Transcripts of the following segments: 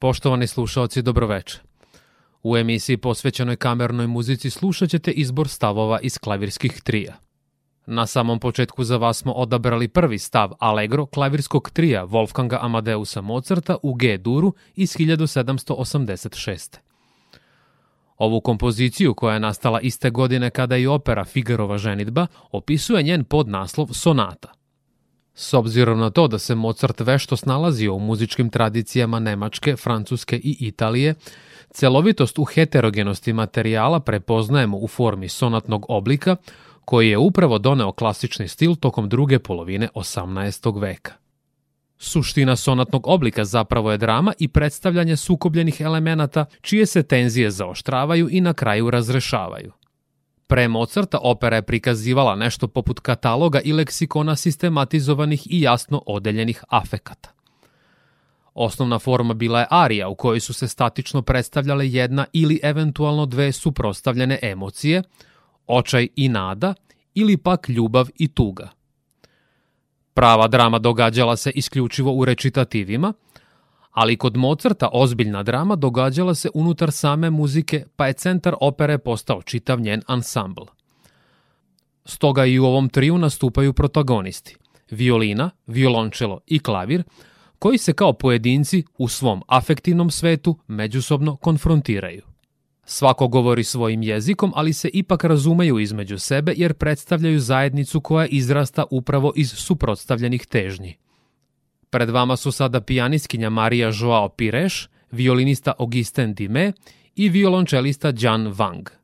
Poštovani slušaoci, dobroveče. U emisiji posvećenoj kamernoj muzici slušat ćete izbor stavova iz klavirskih trija. Na samom početku za vas smo odabrali prvi stav Allegro klavirskog trija Wolfganga Amadeusa Mozarta u G-duru iz 1786. Ovu kompoziciju, koja je nastala iste godine kada i opera Figarova ženitba, opisuje njen podnaslov Sonata. S obzirom na to da se Mozart vešto snalazio u muzičkim tradicijama Nemačke, Francuske i Italije, celovitost u heterogenosti materijala prepoznajemo u formi sonatnog oblika, koji je upravo doneo klasični stil tokom druge polovine 18. veka. Suština sonatnog oblika zapravo je drama i predstavljanje sukobljenih elemenata čije se tenzije zaoštravaju i na kraju razrešavaju. Pre Mozarta opera je prikazivala nešto poput kataloga i leksikona sistematizovanih i jasno odeljenih afekata. Osnovna forma bila je arija u kojoj su se statično predstavljale jedna ili eventualno dve suprostavljene emocije, očaj i nada ili pak ljubav i tuga. Prava drama događala se isključivo u recitativima – ali kod Mozarta ozbiljna drama događala se unutar same muzike, pa je centar opere postao čitav njen ansambl. Stoga i u ovom triju nastupaju protagonisti, violina, violončelo i klavir, koji se kao pojedinci u svom afektivnom svetu međusobno konfrontiraju. Svako govori svojim jezikom, ali se ipak razumeju između sebe jer predstavljaju zajednicu koja izrasta upravo iz suprotstavljenih težnji. Pred vama su sada pijanistkinja Marija Joao Pires, violinista Augustin Dime i violončelista Jan Wang.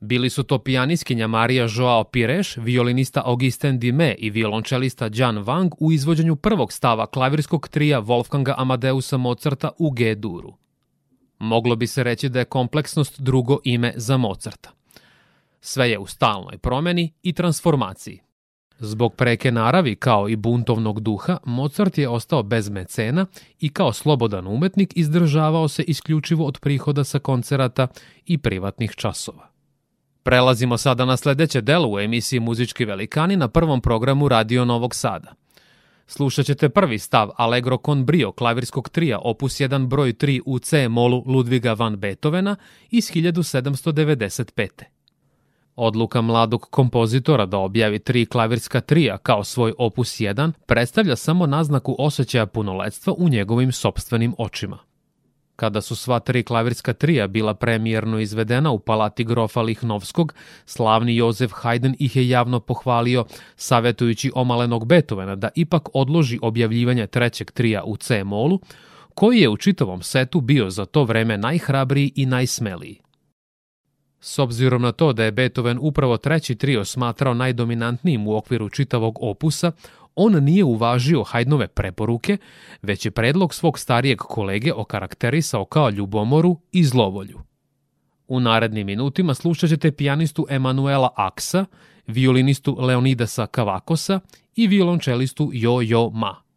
Bili su to pijaniskinja Marija Joao Pires, violinista Augustin Dime i violončelista Jan Wang u izvođenju prvog stava klavirskog trija Wolfganga Amadeusa Mozarta u G-duru. Moglo bi se reći da je kompleksnost drugo ime za Mozarta. Sve je u stalnoj promeni i transformaciji. Zbog preke naravi kao i buntovnog duha, Mozart je ostao bez mecena i kao slobodan umetnik izdržavao se isključivo od prihoda sa koncerata i privatnih časova. Prelazimo sada na sledeće delo u emisiji Muzički velikani na prvom programu Radio Novog Sada. Slušat ćete prvi stav Allegro con brio klavirskog trija opus 1 broj 3 u C molu Ludviga van Beethovena iz 1795. Odluka mladog kompozitora da objavi tri klavirska trija kao svoj opus 1 predstavlja samo naznaku osjećaja punoletstva u njegovim sobstvenim očima. Kada su sva tri klavirska trija bila premijerno izvedena u palati grofa Lihnovskog, slavni Jozef Haydn ih je javno pohvalio, savetujući omalenog Beethovena da ipak odloži objavljivanje trećeg trija u C-molu, koji je u čitavom setu bio za to vreme najhrabriji i najsmeliji. S obzirom na to da je Beethoven upravo treći trio smatrao najdominantnijim u okviru čitavog opusa, on nije uvažio Haydnove preporuke, već je predlog svog starijeg kolege okarakterisao kao ljubomoru i zlovolju. U narednim minutima slušat ćete pijanistu Emanuela Aksa, violinistu Leonidasa Kavakosa i violončelistu Jo Jo Ma.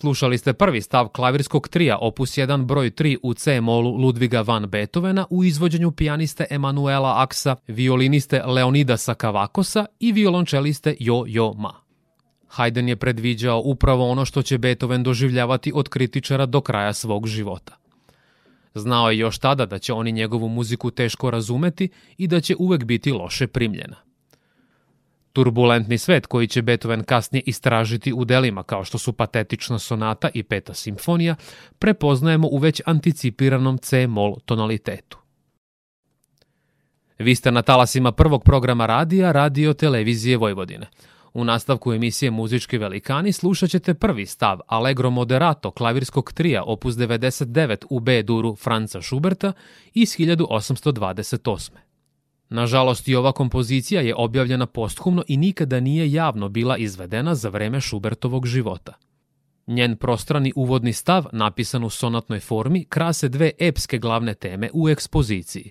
Slušali ste prvi stav klavirskog trija opus 1 broj 3 u C-molu Ludviga van Beethovena u izvođenju pijaniste Emanuela Aksa, violiniste Leonidasa Kavakosa i violončeliste Jo Jo Ma. Haydn je predviđao upravo ono što će Beethoven doživljavati od kritičara do kraja svog života. Znao je još tada da će oni njegovu muziku teško razumeti i da će uvek biti loše primljena. Turbulentni svet koji će Beethoven kasnije istražiti u delima kao što su patetična sonata i peta simfonija, prepoznajemo u već anticipiranom C-mol tonalitetu. Vi ste na talasima prvog programa radija Radio Televizije Vojvodine. U nastavku emisije Muzički velikani slušat ćete prvi stav Allegro Moderato klavirskog trija opus 99 u B duru Franca Schuberta iz 1828. Nažalost, i ova kompozicija je objavljena posthumno i nikada nije javno bila izvedena za vreme Schubertovog života. Njen prostrani uvodni stav, napisan u sonatnoj formi, krase dve epske glavne teme u ekspoziciji.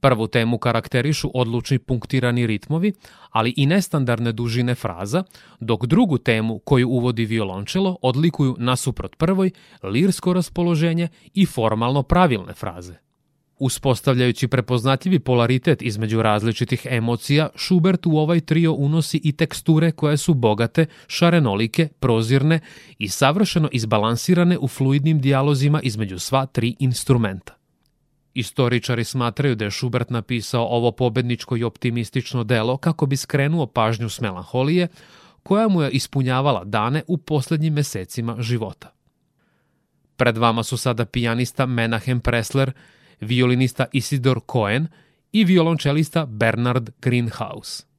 Prvu temu karakterišu odlučni punktirani ritmovi, ali i nestandardne dužine fraza, dok drugu temu koju uvodi violončelo odlikuju nasuprot prvoj lirsko raspoloženje i formalno pravilne fraze. Uspostavljajući prepoznatljivi polaritet između različitih emocija, Schubert u ovaj trio unosi i teksture koje su bogate, šarenolike, prozirne i savršeno izbalansirane u fluidnim dijalozima između sva tri instrumenta. Istoričari smatraju da je Schubert napisao ovo pobedničko i optimistično delo kako bi skrenuo pažnju s melanholije, koja mu je ispunjavala dane u poslednjim mesecima života. Pred vama su sada pijanista Menahem Pressler, violinista Isidor Cohen i violončelista Bernard Greenhouse.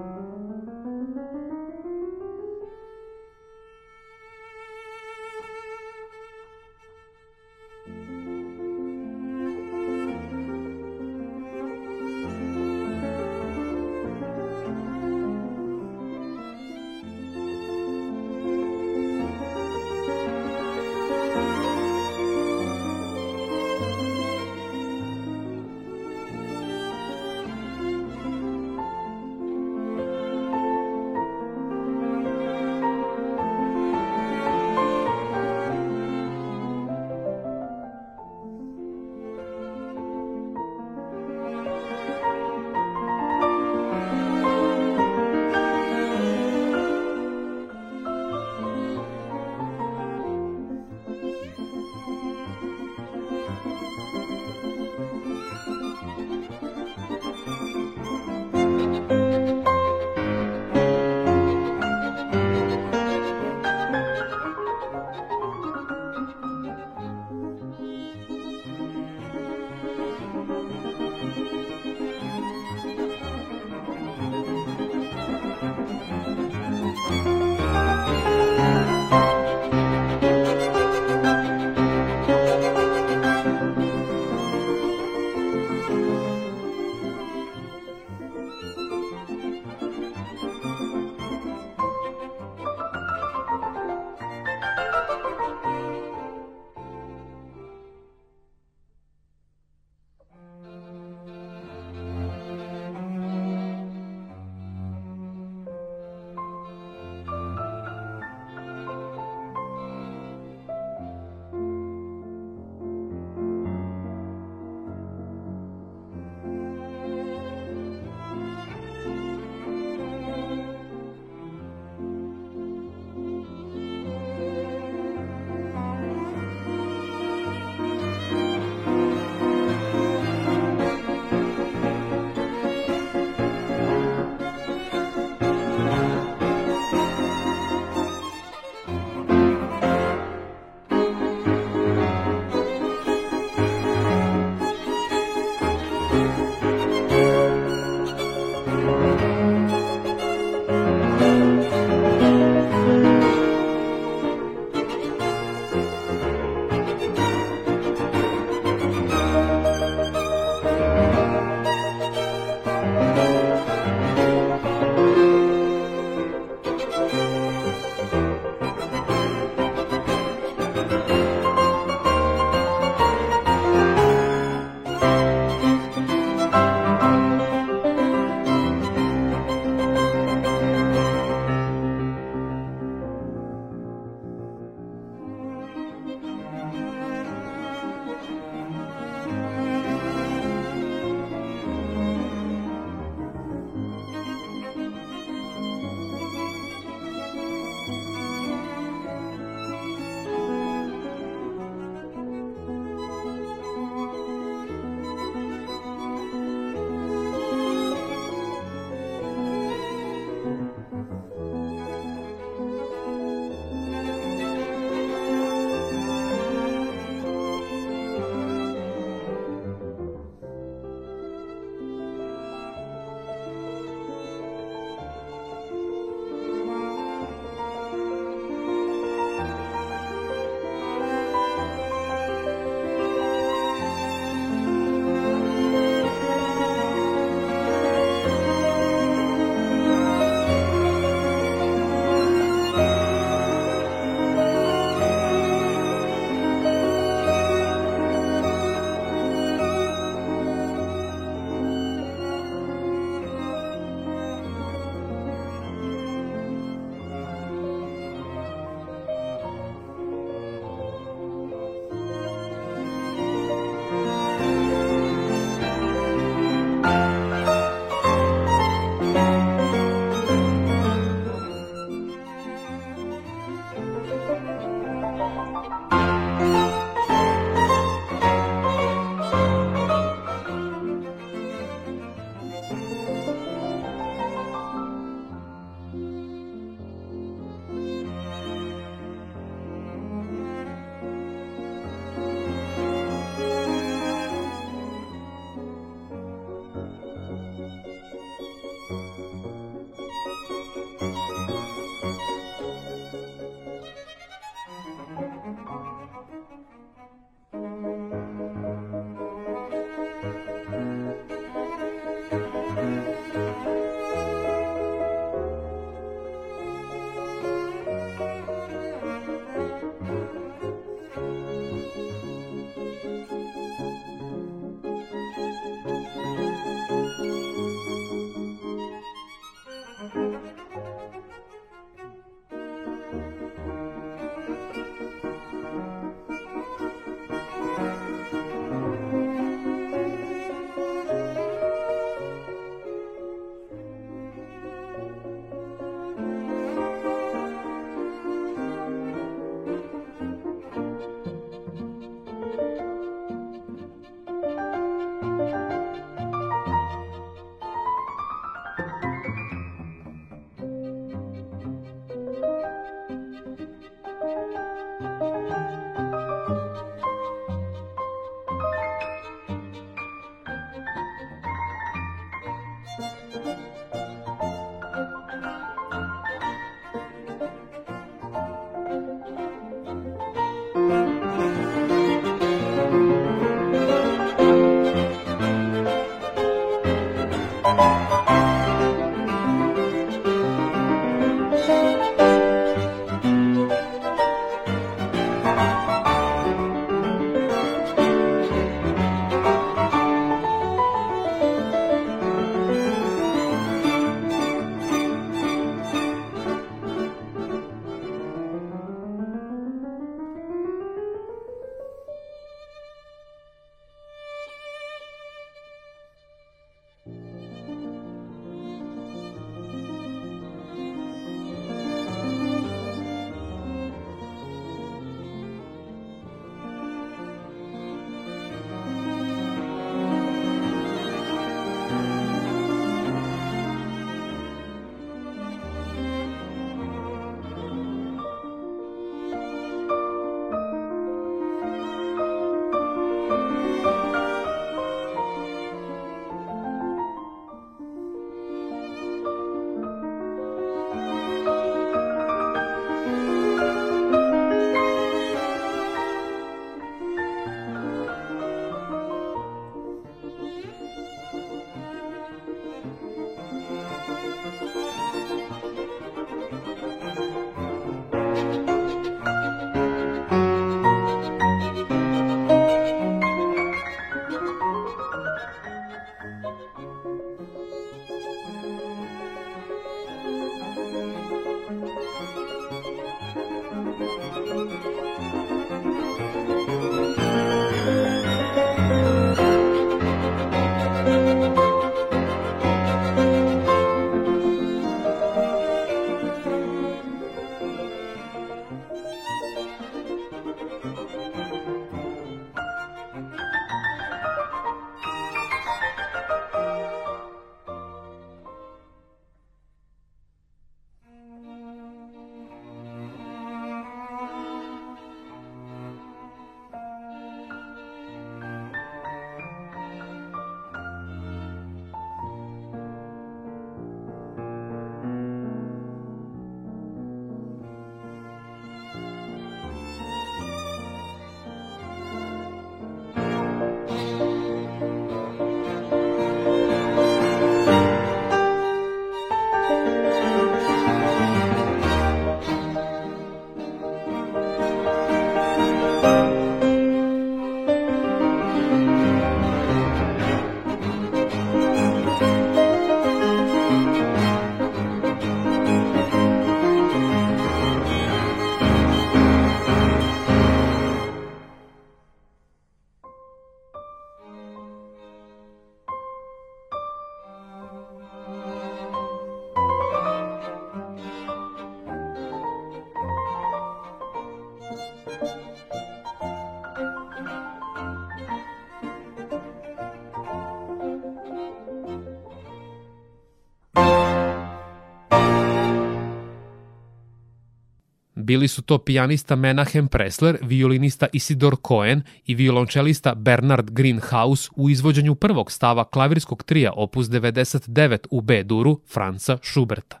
Bili su to pijanista Menahem Pressler, violinista Isidor Cohen i violončelista Bernard Greenhouse u izvođenju prvog stava klavirskog trija opus 99 u B-duru Franca Schuberta.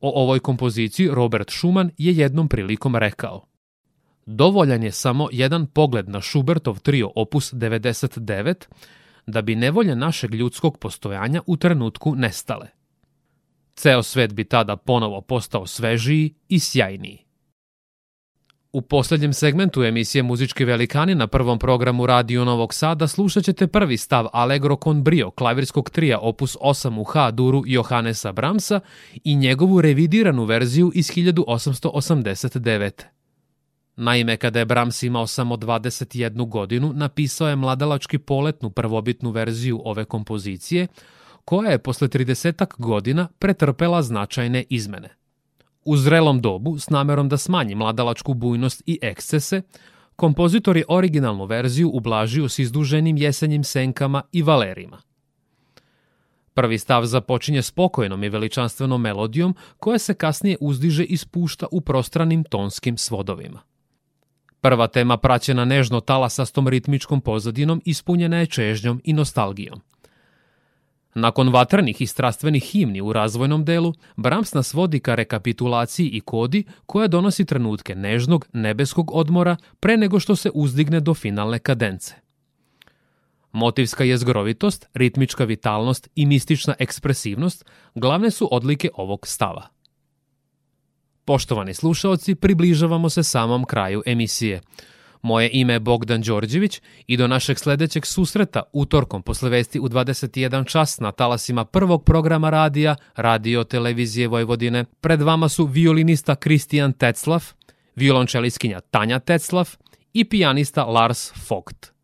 O ovoj kompoziciji Robert Schumann je jednom prilikom rekao Dovoljan je samo jedan pogled na Schubertov trio opus 99 da bi nevolje našeg ljudskog postojanja u trenutku nestale. Ceo svet bi tada ponovo postao svežiji i sjajniji. U poslednjem segmentu emisije Muzički velikani na prvom programu Radio Novog Sada slušat ćete prvi stav Allegro con brio klavirskog trija opus 8 u H duru Johannesa Bramsa i njegovu revidiranu verziju iz 1889. Naime, kada je Brahms imao samo 21 godinu, napisao je mladalački poletnu prvobitnu verziju ove kompozicije, koja je posle 30 godina pretrpela značajne izmene. U zrelom dobu, s namerom da smanji mladalačku bujnost i ekscese, kompozitor je originalnu verziju ublažio s izduženim jesenjim senkama i valerima. Prvi stav započinje spokojnom i veličanstvenom melodijom koja se kasnije uzdiže i spušta u prostranim tonskim svodovima. Prva tema praćena nežno talasastom ritmičkom pozadinom ispunjena je čežnjom i nostalgijom. Nakon vatrnih i strastvenih himni u razvojnom delu, Brahms nas vodi ka rekapitulaciji i kodi koja donosi trenutke nežnog, nebeskog odmora pre nego što se uzdigne do finalne kadence. Motivska jezgrovitost, ritmička vitalnost i mistična ekspresivnost glavne su odlike ovog stava. Poštovani slušaoci, približavamo se samom kraju emisije – Moje ime je Bogdan Đorđević i do našeg sledećeg susreta utorkom posle vesti u 21 čas na talasima prvog programa radija Radio Televizije Vojvodine. Pred vama su violinista Kristijan Teclav, violončeliskinja Tanja Teclav i pijanista Lars Vogt.